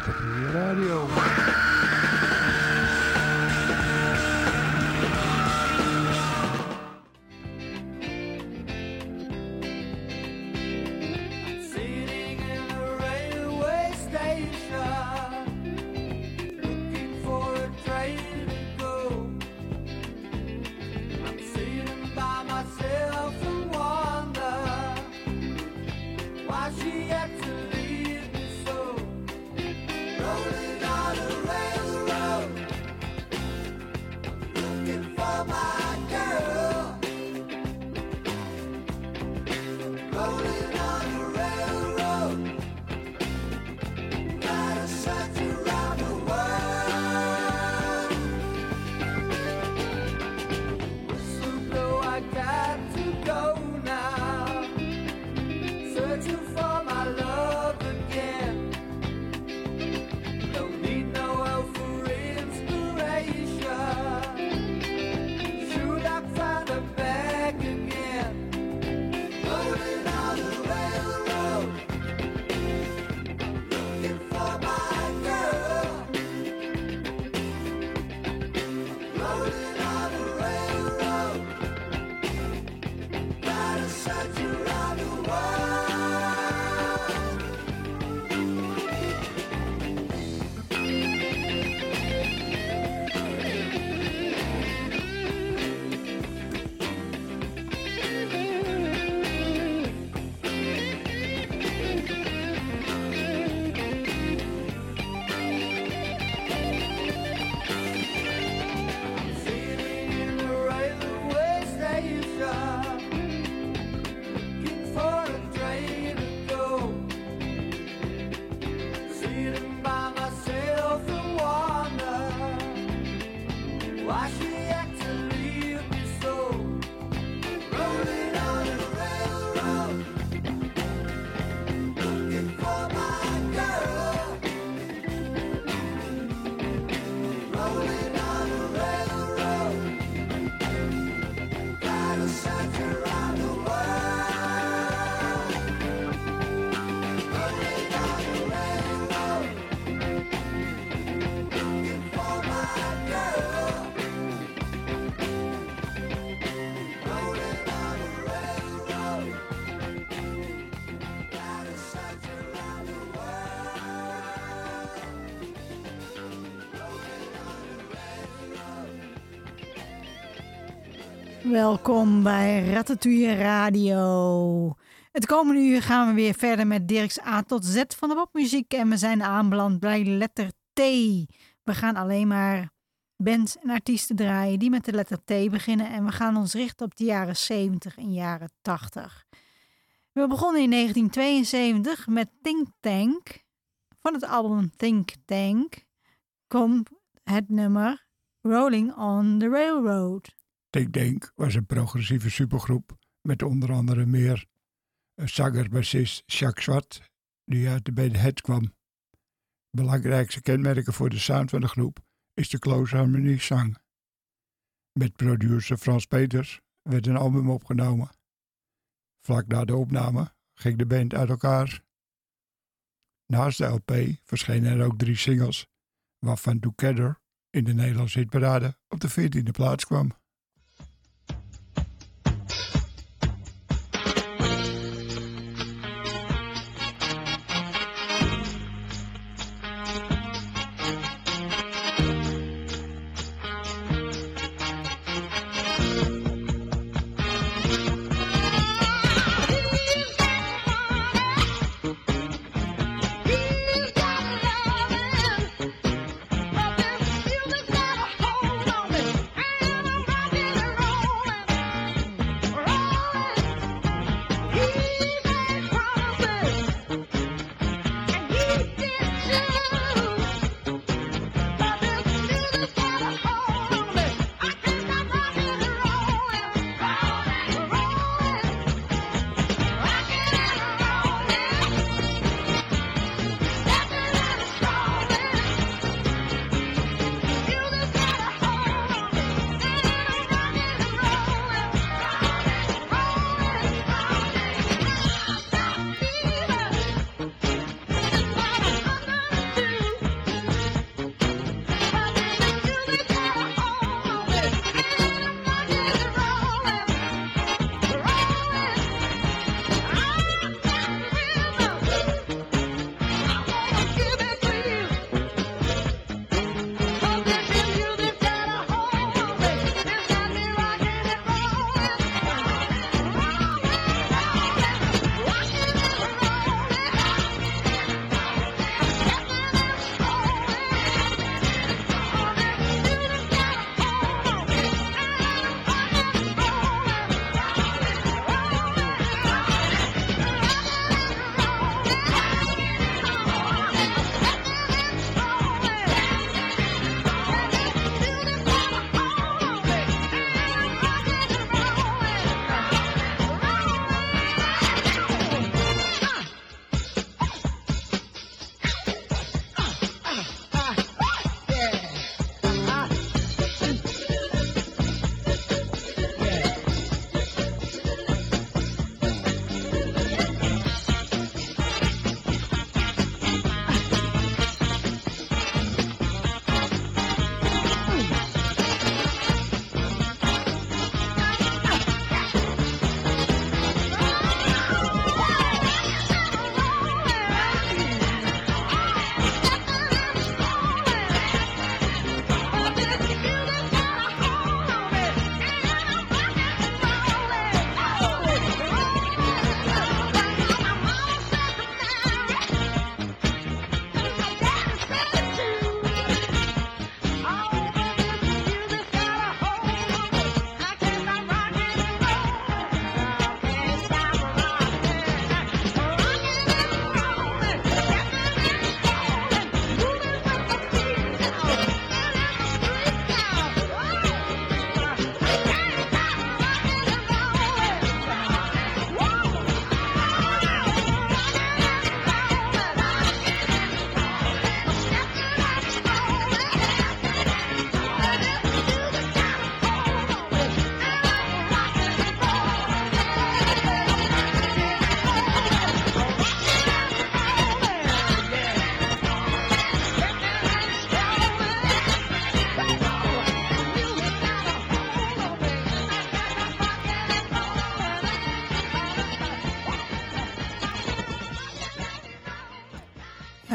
Ratatouille Radio. Welkom bij Ratatouille Radio. Het komende uur gaan we weer verder met Dirks A tot Z van de popmuziek. En we zijn aanbeland bij letter T. We gaan alleen maar bands en artiesten draaien die met de letter T beginnen. En we gaan ons richten op de jaren 70 en jaren 80. We begonnen in 1972 met Think Tank. Van het album Think Tank komt het nummer Rolling on the Railroad. Think Denk was een progressieve supergroep met onder andere meer zanger-bassist Jacques Zwart, die uit de band Het kwam. Belangrijkste kenmerken voor de sound van de groep is de close harmony zang. Met producer Frans Peters werd een album opgenomen. Vlak na de opname ging de band uit elkaar. Naast de LP verschenen er ook drie singles, waarvan Together in de Nederlandse hitparade op de 14e plaats kwam.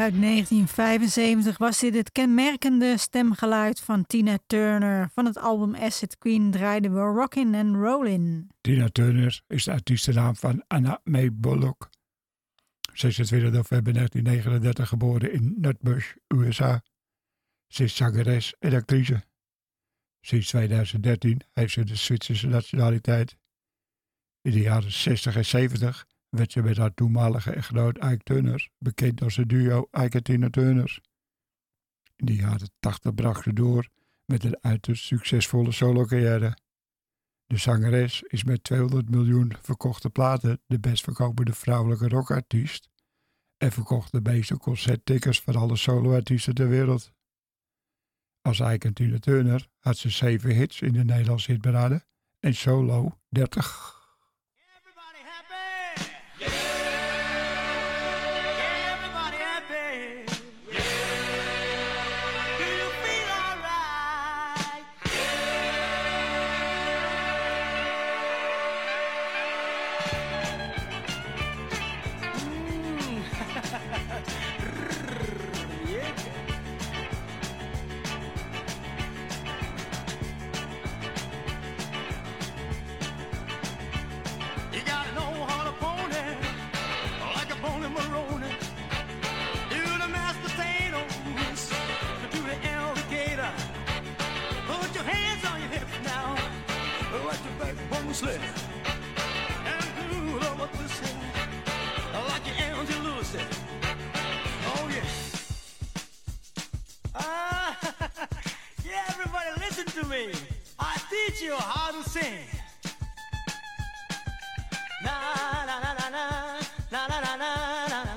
Uit 1975 was dit het kenmerkende stemgeluid van Tina Turner. Van het album Acid Queen draaiden we Rockin' and Rollin'. Tina Turner is de artiestennaam van Anna May Bullock. 26 november 1939 geboren in Nutbush, USA. Ze is zangeres en actrice. Sinds 2013 heeft ze de Zwitserse nationaliteit. In de jaren 60 en 70 werd ze met haar toenmalige echtgenoot Ike Turner bekend als het duo Ike en Tina Turners. In de jaren 80 bracht ze door met een uiterst succesvolle solo-carrière. De zangeres is met 200 miljoen verkochte platen de best verkopende vrouwelijke rockartiest en verkocht de meeste concerttickets van alle soloartiesten ter wereld. Als Ike Turner had ze 7 hits in de Nederlandse hitparade en solo 30. Backbone. And do the what we say, like your Angel Lucy. Oh yeah. Ah, yeah, everybody listen to me. I teach you how to sing. Na na na na na na na na na na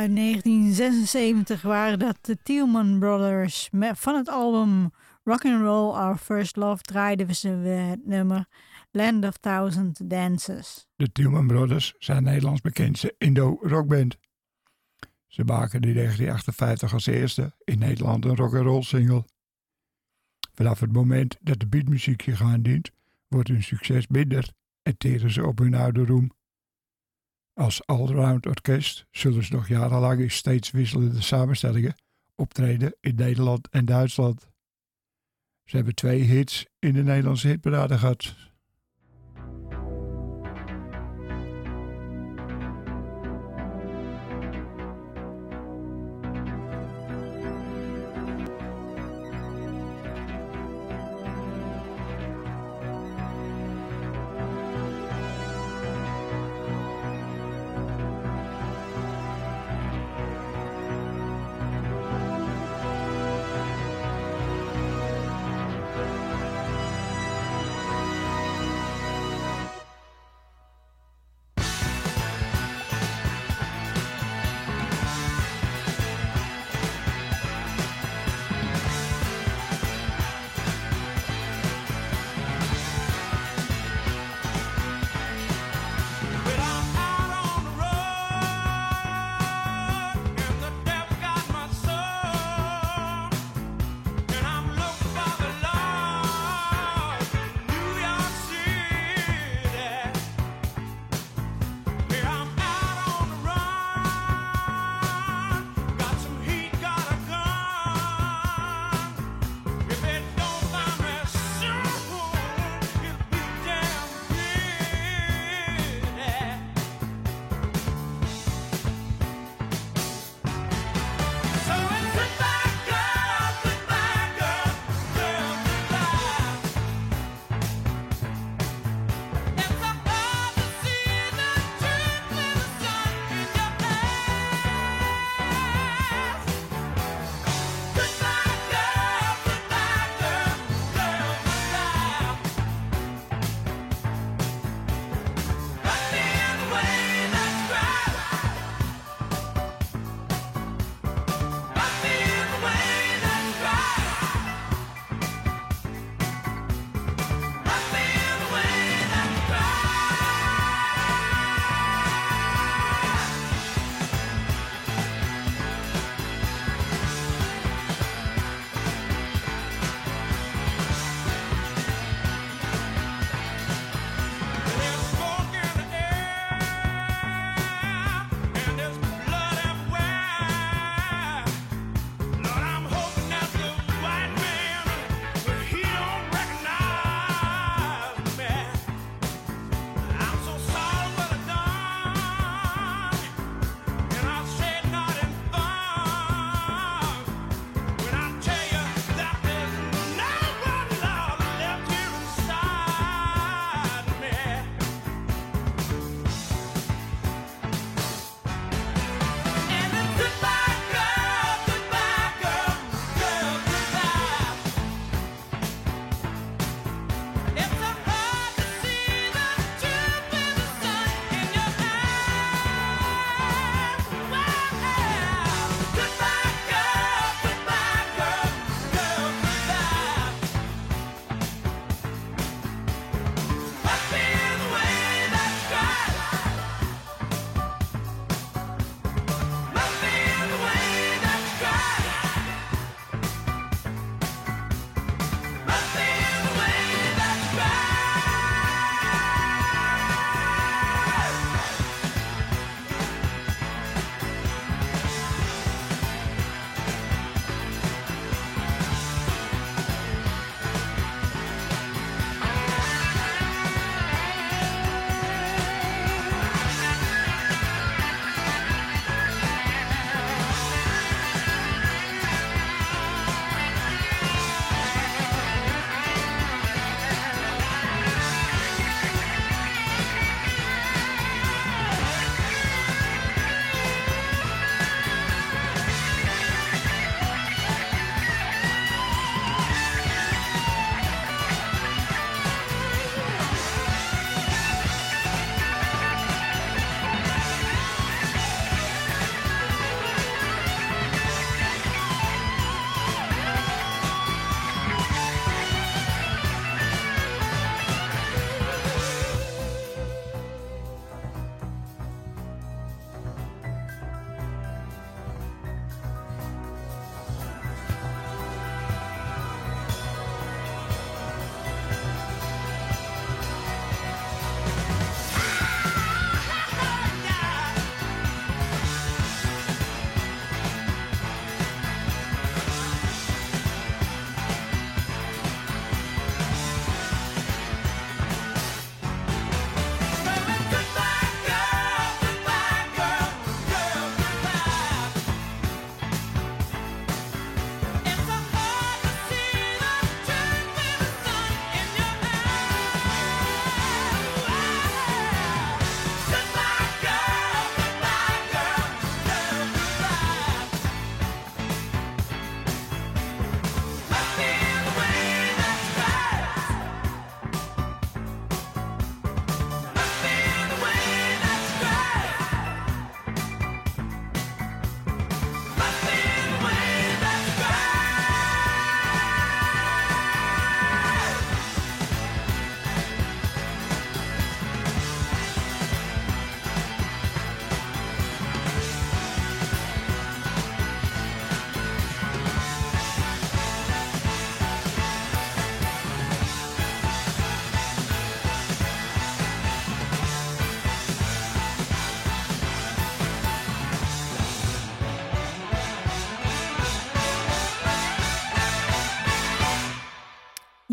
Uit 1976 waren dat de Tielman Brothers. Van het album Rock and Roll Our First Love draaiden ze het nummer Land of Thousand Dances. De Tielman Brothers zijn Nederlands bekendste Indo-rockband. Ze maken in 1958 als eerste in Nederland een rock'n'roll single. Vanaf het moment dat de beatmuziek je gaan dient, wordt hun succes minder en teren ze op hun oude roem. Als allround orkest zullen ze nog jarenlang in steeds wisselende samenstellingen optreden in Nederland en Duitsland. Ze hebben twee hits in de Nederlandse hitparade gehad.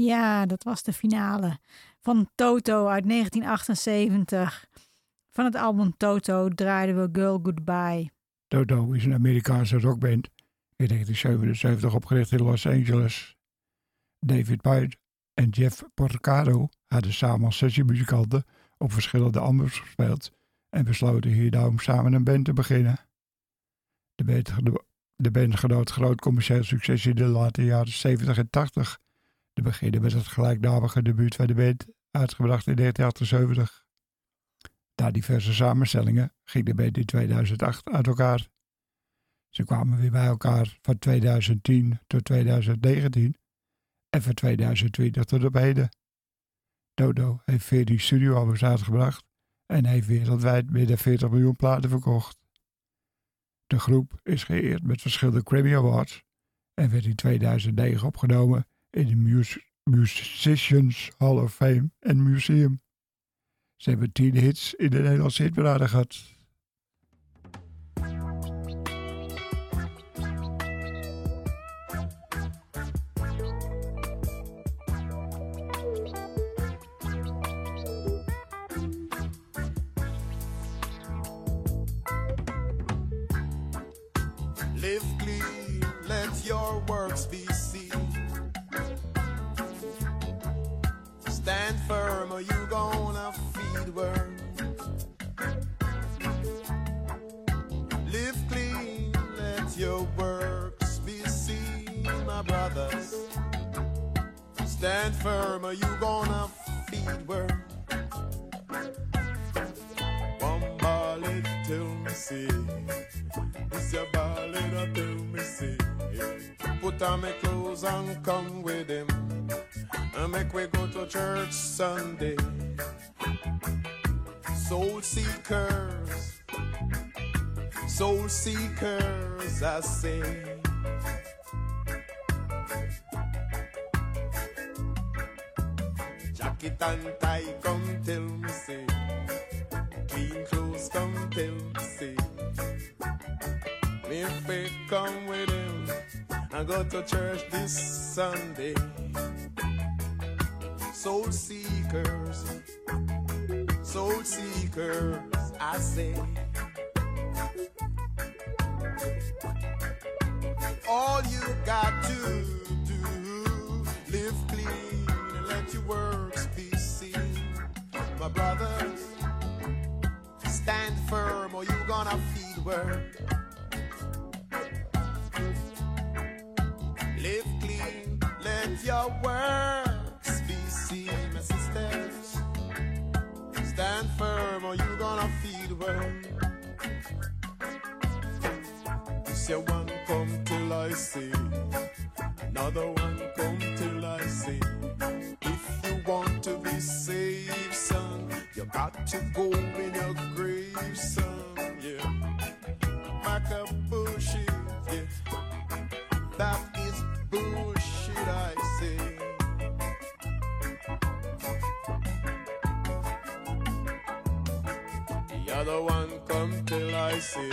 Ja, dat was de finale van Toto uit 1978. Van het album Toto draaiden we Girl Goodbye. Toto is een Amerikaanse rockband in 1977 opgericht in Los Angeles. David White en Jeff Porcaro hadden samen als sessiemuzikanten op verschillende albums gespeeld en besloten hier daarom samen een band te beginnen. De band, de band genoot groot commercieel succes in de late jaren 70 en 80. De beginnen met het gelijknamige debuut van de band, uitgebracht in 1978. Na diverse samenstellingen ging de band in 2008 uit elkaar. Ze kwamen weer bij elkaar van 2010 tot 2019 en van 2020 tot op heden. Dodo heeft 14 studioalbums uitgebracht en heeft wereldwijd meer dan 40 miljoen platen verkocht. De groep is geëerd met verschillende Grammy Awards en werd in 2009 opgenomen in de Mus Musicians Hall of Fame en Museum. Ze hebben 10 hits in de Nederlandse hitparade gehad. Firm are you gonna feed worms. One ballad till me see. It's your ballad or till me see. Put on my clothes and come with him. And make we go to church Sunday. Soul seekers, soul seekers, I say. Jacket and tie, come tell me. Clean clothes, come tell me. If we come with him I go to church this Sunday. Soul seekers, soul seekers, I say. All you got to do, live clean and let your works. My brothers, stand firm or you gonna feed word. Live clean, let your works be seen, my sisters. Stand firm or you gonna feed word. This your one come till I see, another one go in your grave, son. Yeah, up bullshit. That is bullshit. I say. The other one come till I say.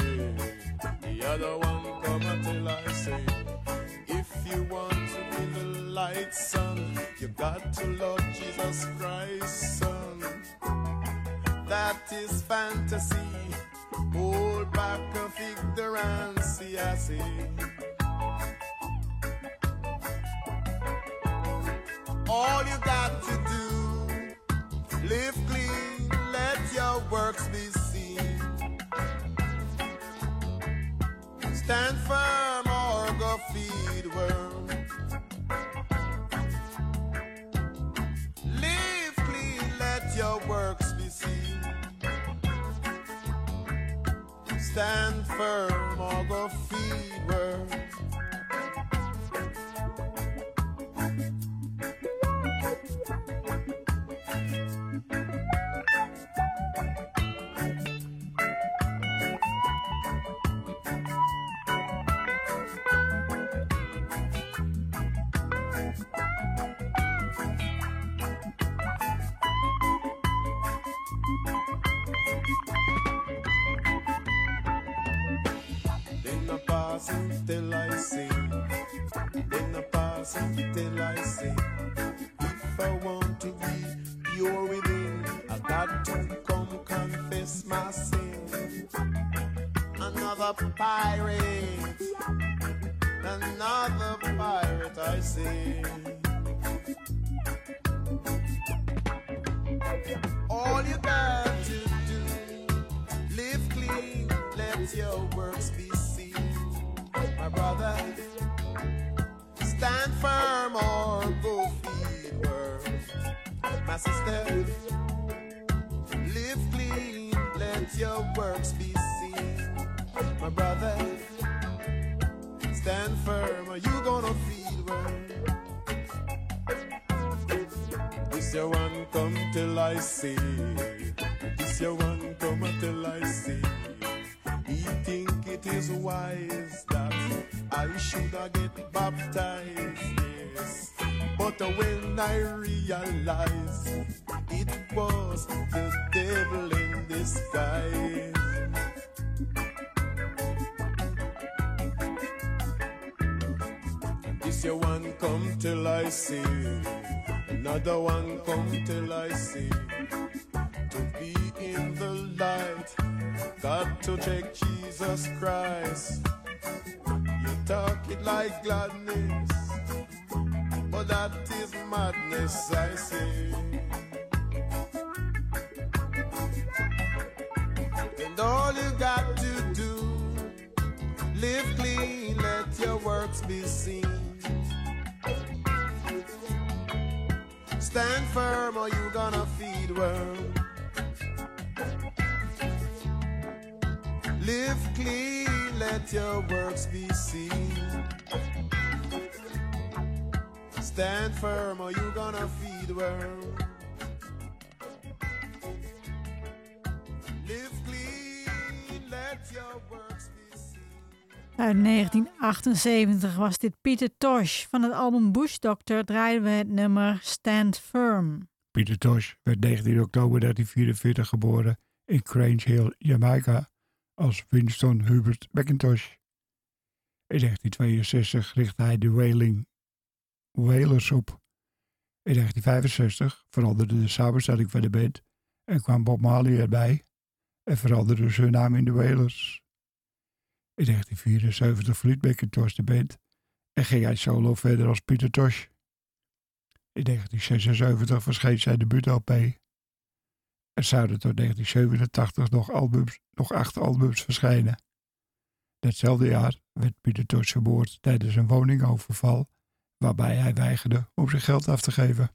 The other one come until I say. If you want to be the light, son, you got to love Jesus Christ, son. That is fantasy. Hold back of ignorance, I say. All you got to do, live clean, let your works be seen. Stand firm or go feed worm. Live clean, let your works Stand firm or go feed pirate, another pirate, I say. Should have get baptized. Yes. But when I realize it was the devil in disguise. This one come till I see. Another one come till I see. To be in the light, got to check Jesus Christ. Talk it like gladness, but that is madness, I say. And all you got to do, live clean, let your works be seen. Stand firm or you gonna feed worms. Live clean, let your works be seen. Stand firm or you gonna feed worms. Live clean, let your works be seen. Uit 1978 was dit Peter Tosh. Van het album Bush Doctor draaiden we het nummer Stand Firm. Peter Tosh werd 19 oktober 1944 geboren in Grange Hill, Jamaica, als Winston Hubert McIntosh. In 1962 richtte hij de Wailing Wailers op. In 1965 veranderde de samenstelling van de band en kwam Bob Marley erbij en veranderde zijn naam in de Wailers. In 1974 verliet McIntosh de band en ging hij solo verder als Peter Tosh. In 1976 verscheen zijn debuut-LP. Er zouden tot 1987 nog, albums, nog acht albums verschijnen. Datzelfde jaar werd Pieter Tosh vermoord tijdens een woningoverval, waarbij hij weigerde om zijn geld af te geven.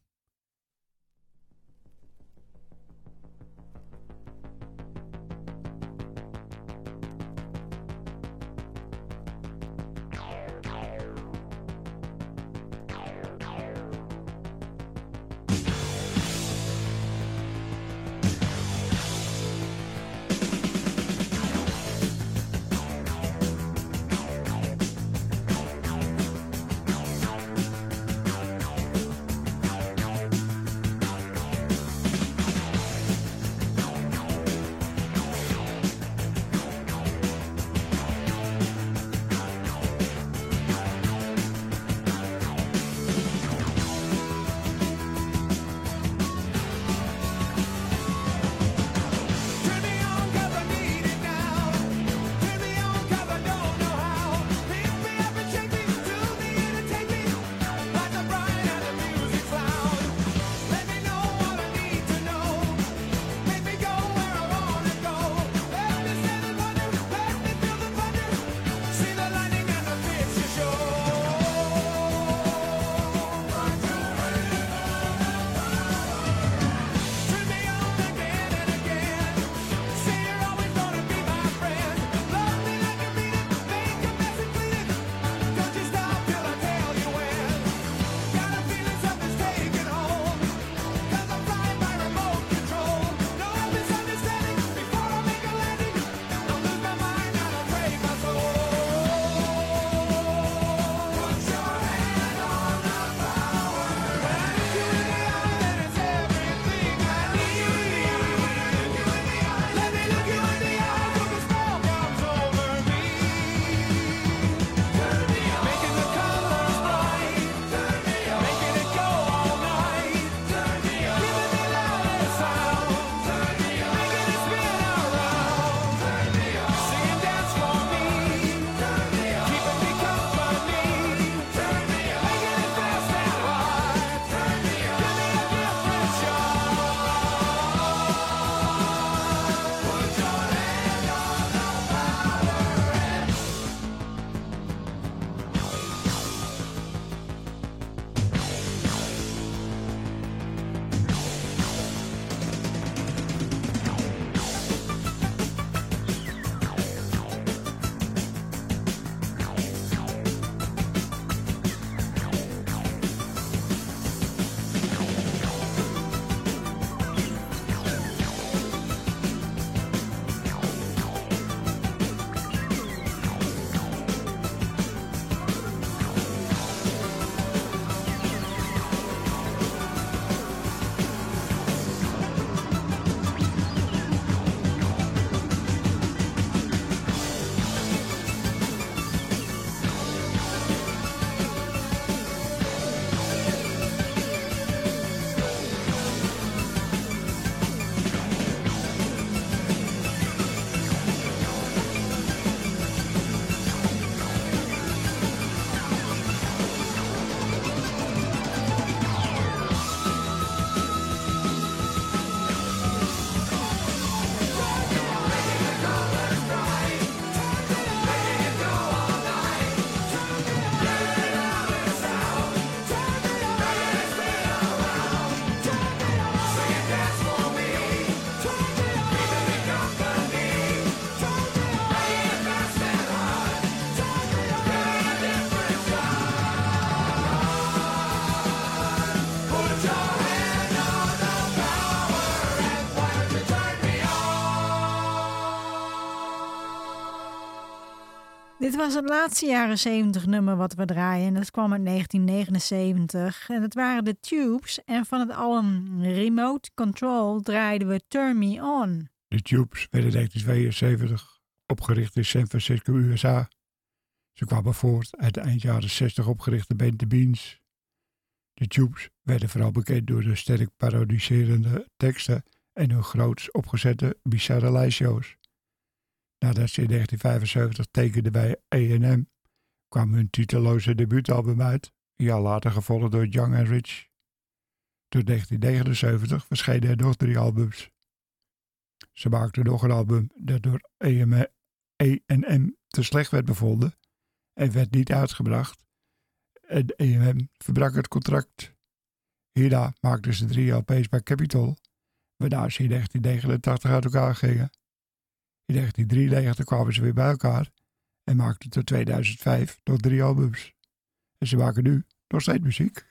Was het laatste jaren 70 nummer wat we draaien. En dat kwam uit 1979. En dat waren de Tubes. En van het album Remote Control draaiden we Turn Me On. De Tubes werden in 1972 opgericht in San Francisco, USA. Ze kwamen voort uit de eind jaren 60 opgerichte band The Beans. De Tubes werden vooral bekend door de sterk parodiserende teksten en hun groots opgezette bizarre lijstshows. Nadat ze in 1975 tekenden bij A&M, kwam hun titeloze debuutalbum uit, een jaar later gevolgd door Young and Rich. Tot 1979 verschenen er nog drie albums. Ze maakten nog een album dat door A&M te slecht werd bevonden en werd niet uitgebracht. En A&M verbrak het contract. Hierna maakten ze drie LP's bij Capitol, waarna ze in 1989 uit elkaar gingen. In 1993 kwamen ze weer bij elkaar en maakten tot 2005 nog drie albums. En ze maken nu nog steeds muziek.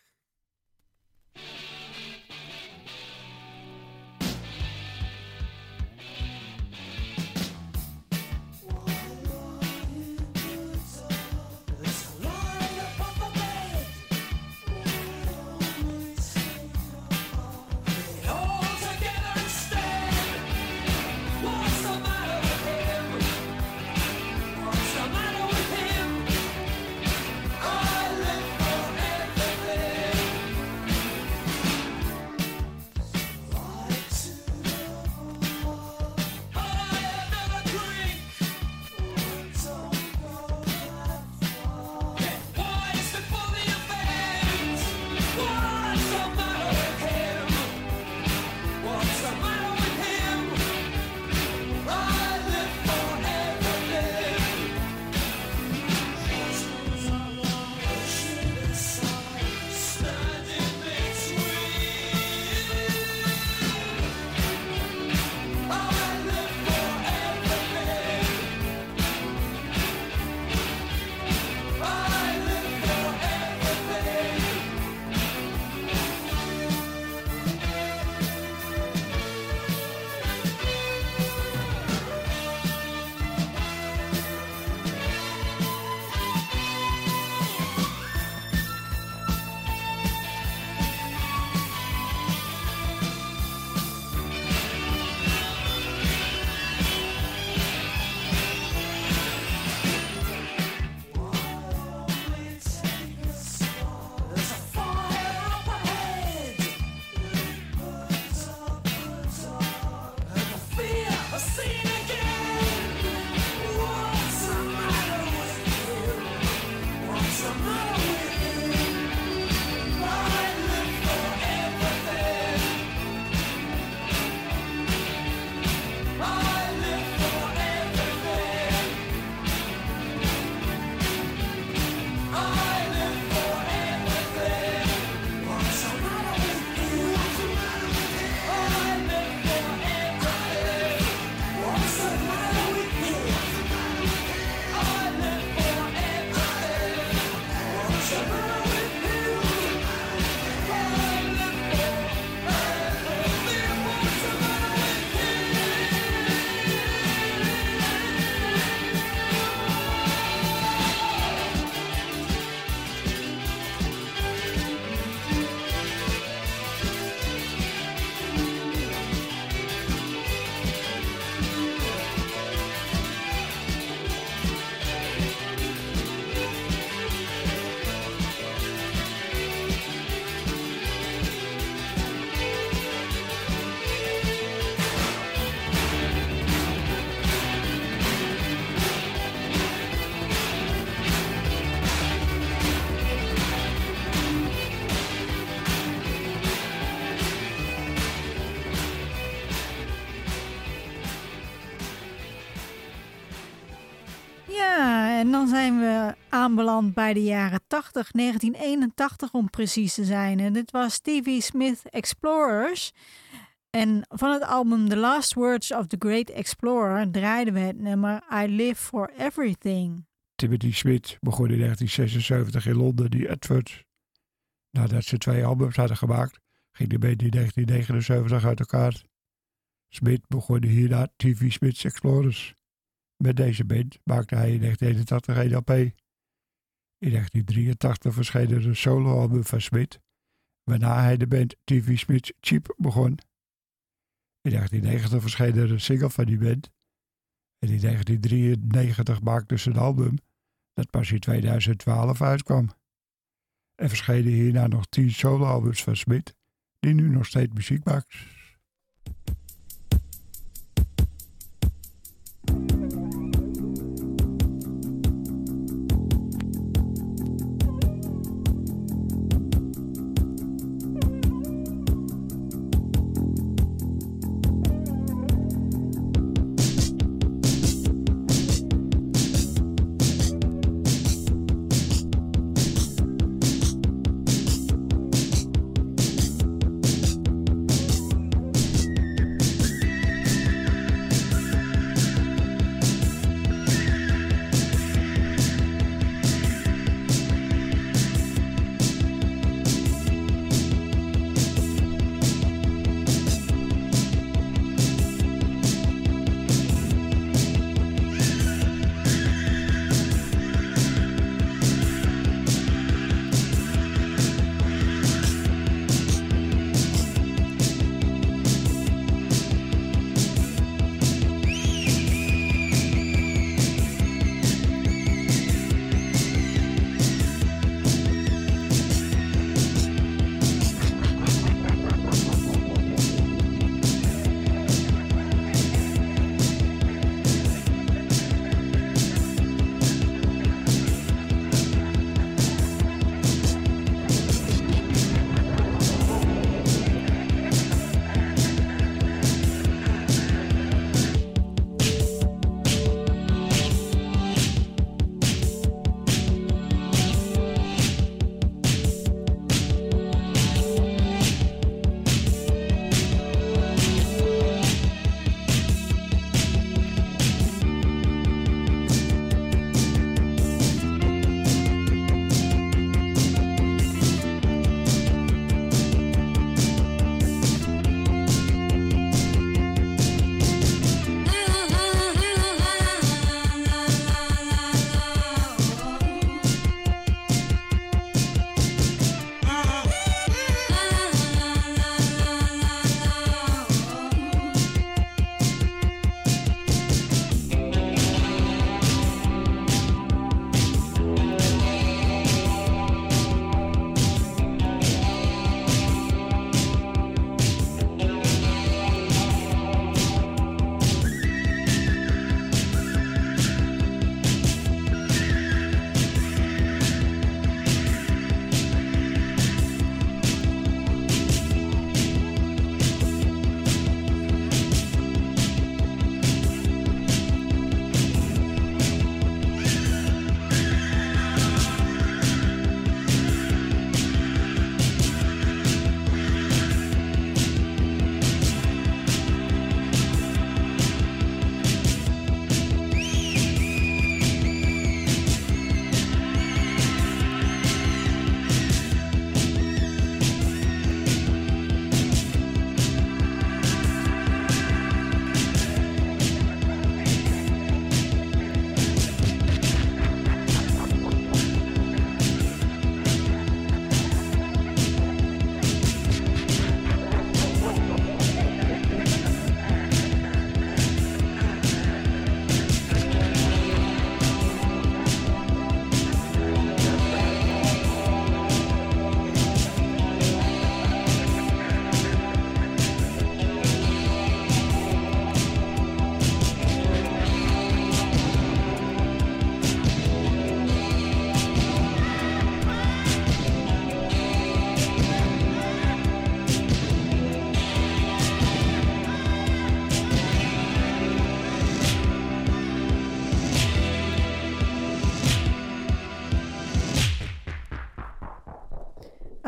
We aanbeland bij de jaren 80, 1981 om precies te zijn. En dit was Stevie Smith Explorers. En van het album The Last Words of the Great Explorer draaiden we het nummer I Live for Everything. Timothy Smith begon in 1976 in Londen die Edwards. Nadat ze twee albums hadden gemaakt, ging de band in 1979 uit elkaar. Smith begon hierna TV Smith's Explorers. Met deze band maakte hij in 1981 een LP. In 1983 verscheen er een soloalbum van Smit, waarna hij de band TV Smith Cheap begon. In 1990 verscheen er een single van die band. En in 1993 maakte ze een album dat pas in 2012 uitkwam. Er verschenen hierna nog tien soloalbums van Smit, die nu nog steeds muziek maakt.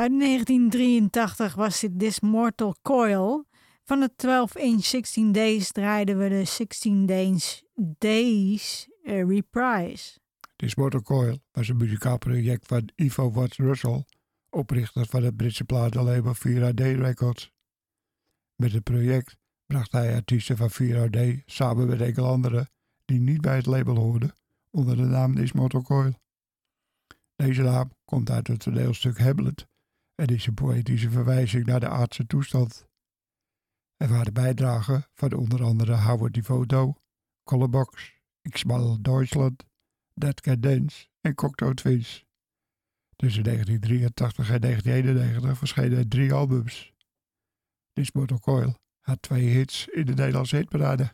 Uit 1983 was dit This Mortal Coil. Van de 12-inch 16 Days draaiden we de 16 Days, days eh, Reprise. This Mortal Coil was een muzikaal project van Ivo Watts Russell, oprichter van het Britse platenlabel 4AD Records. Met het project bracht hij artiesten van 4AD samen met enkele anderen die niet bij het label hoorden onder de naam This Mortal Coil. Deze naam komt uit het toneelstuk Hamlet en is een poëtische verwijzing naar de aardse toestand. Er waren bijdragen van onder andere Howard Devoto, Colorbox, X-Mal Deutschland, Dead Can Dance en Cocteau Twins. Tussen 1983 en 1991 verschenen er drie albums. This Mortal Coil had twee hits in de Nederlandse hitparade.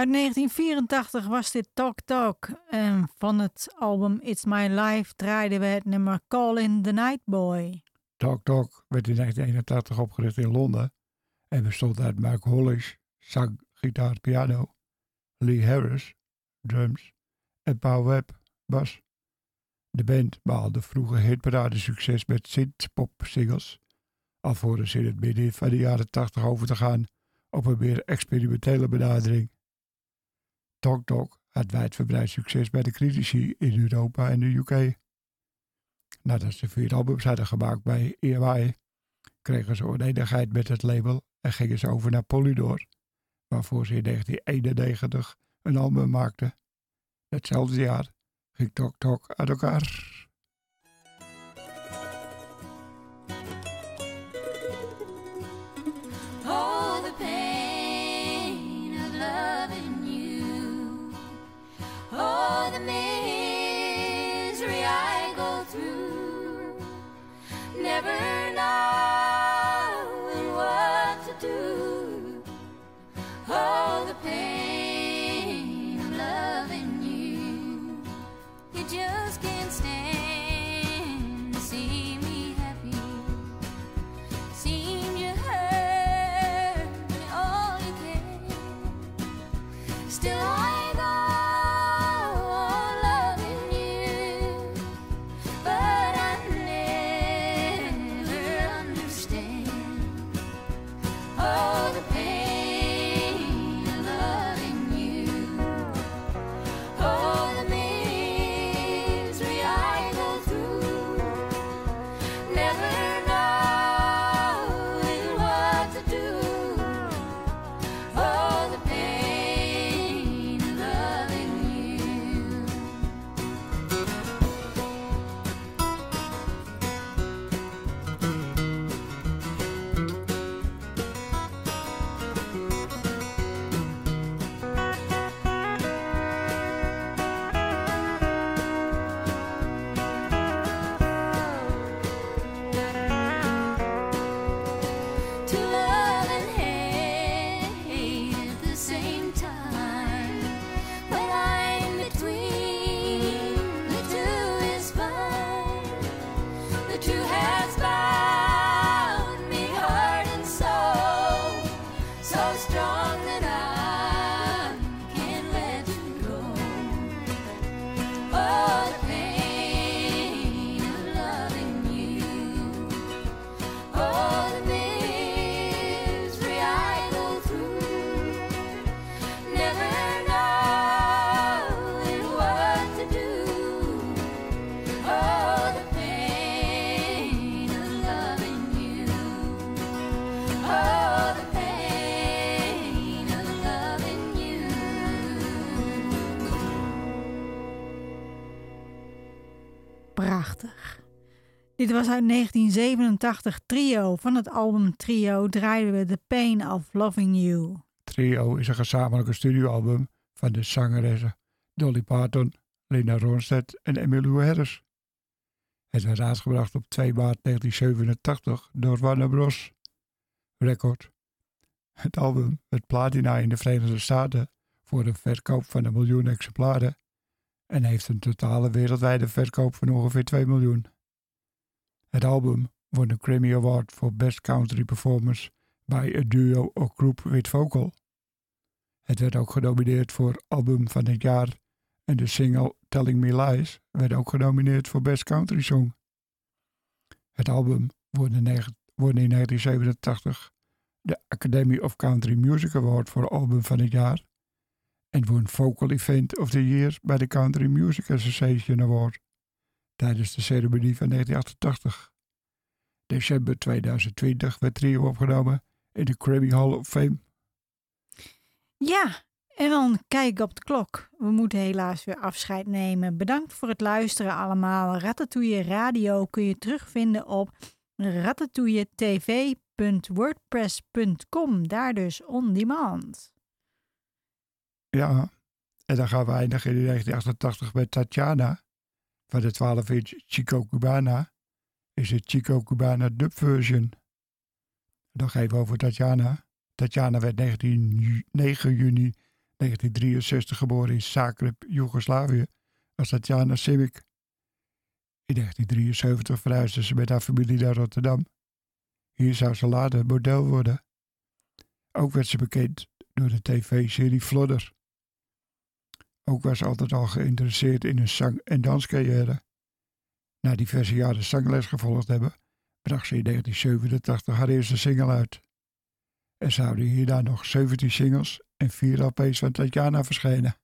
Uit 1984 was dit Talk Talk. En van het album It's My Life draaiden we het nummer Call in the Night Boy. Talk Talk werd in 1981 opgericht in Londen en bestond uit Mark Hollis, zang, gitaar, piano, Lee Harris, drums en Paul Webb, bas. De band behaalde vroeger hitparade succes met synth-pop singles, alvorens in het midden van de jaren 80 over te gaan op een meer experimentele benadering. Talk Talk had wijdverbreid succes bij de critici in Europa en de UK. Nadat ze vier albums hadden gemaakt bij EMI, kregen ze oneenigheid met het label en gingen ze over naar Polydor, waarvoor ze in 1991 een album maakten. Hetzelfde jaar ging Tok Tok uit elkaar. Dit was uit 1987 Trio. Van het album Trio draaiden we The Pain of Loving You. Trio is een gezamenlijke studioalbum van de zangeressen Dolly Parton, Linda Ronstadt en Emmylou Harris. Het werd uitgebracht op 2 maart 1987 door Warner Bros. Record. Het album werd platina in de Verenigde Staten voor een verkoop van een miljoen exemplaren en heeft een totale wereldwijde verkoop van ongeveer 2 miljoen. Het album won een Grammy Award voor Best Country Performance bij a duo or group with vocal. Het werd ook genomineerd voor Album van het Jaar en de single Telling Me Lies werd ook genomineerd voor Best Country Song. Het album won in 1987 de Academy of Country Music Award voor Album van het Jaar en won Vocal Event of the Year bij de Country Music Association Award tijdens de ceremonie van 1988. December 2020 werd Trio opgenomen in de Grammy Hall of Fame. Ja, en dan kijk op de klok. We moeten helaas weer afscheid nemen. Bedankt voor het luisteren allemaal. Ratatouille Radio kun je terugvinden op ratatouilletv.wordpress.com. Daar dus on demand. Ja, en dan gaan we eindigen in 1988 met Tatjana van de 12 inch Chico Cubana. Is het Chico Cubana dub version. Dan geven we over Tatjana. Tatjana werd 19, ju- 9 juni 1963 geboren in Zagreb, Joegoslavië, als Tatjana Simic. In 1973 verhuisde ze met haar familie naar Rotterdam. Hier zou ze later model worden. Ook werd ze bekend door de tv-serie Flodder. Ook was altijd al geïnteresseerd in een zang- en danscarrière. Na diverse jaren zangles gevolgd hebben, bracht ze in 1987 haar eerste single uit. Er zouden hierna nog 17 singles en 4 LP's van Tatjana verschijnen.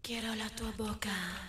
Quiero la tua boca.